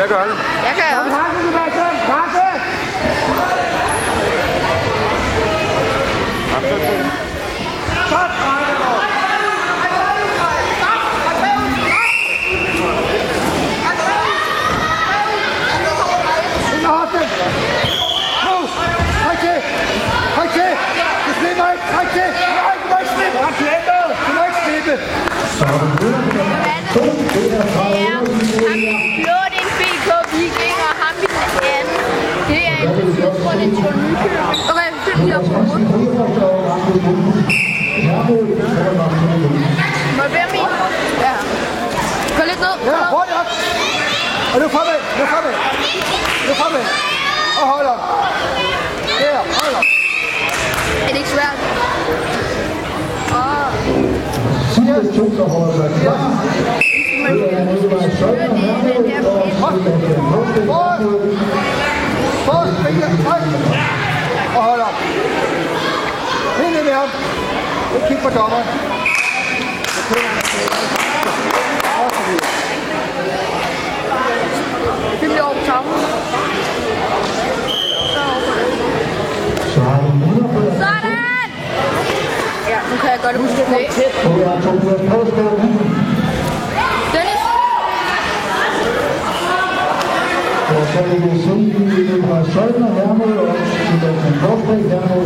Jeg gøre det? Jeg kan også. Pakke tilbage til. Må jeg bede om en? Ja. Gå lidt ned. Ja, hurtigt op! Og nu fremad! Nu fremad! Nu fremad! Og hold op! Der, hold op! Er det ikke svært? Åh, Sidste to, der Ikke kig på dommeren. Så kører han Og så videre. Det bliver over sammen. Sådan! Ja, nu kan jeg godt huske det. Dennis! Og så er det sådan, at vi har Søjner Hermod og Sebastian Korsberg Hermod.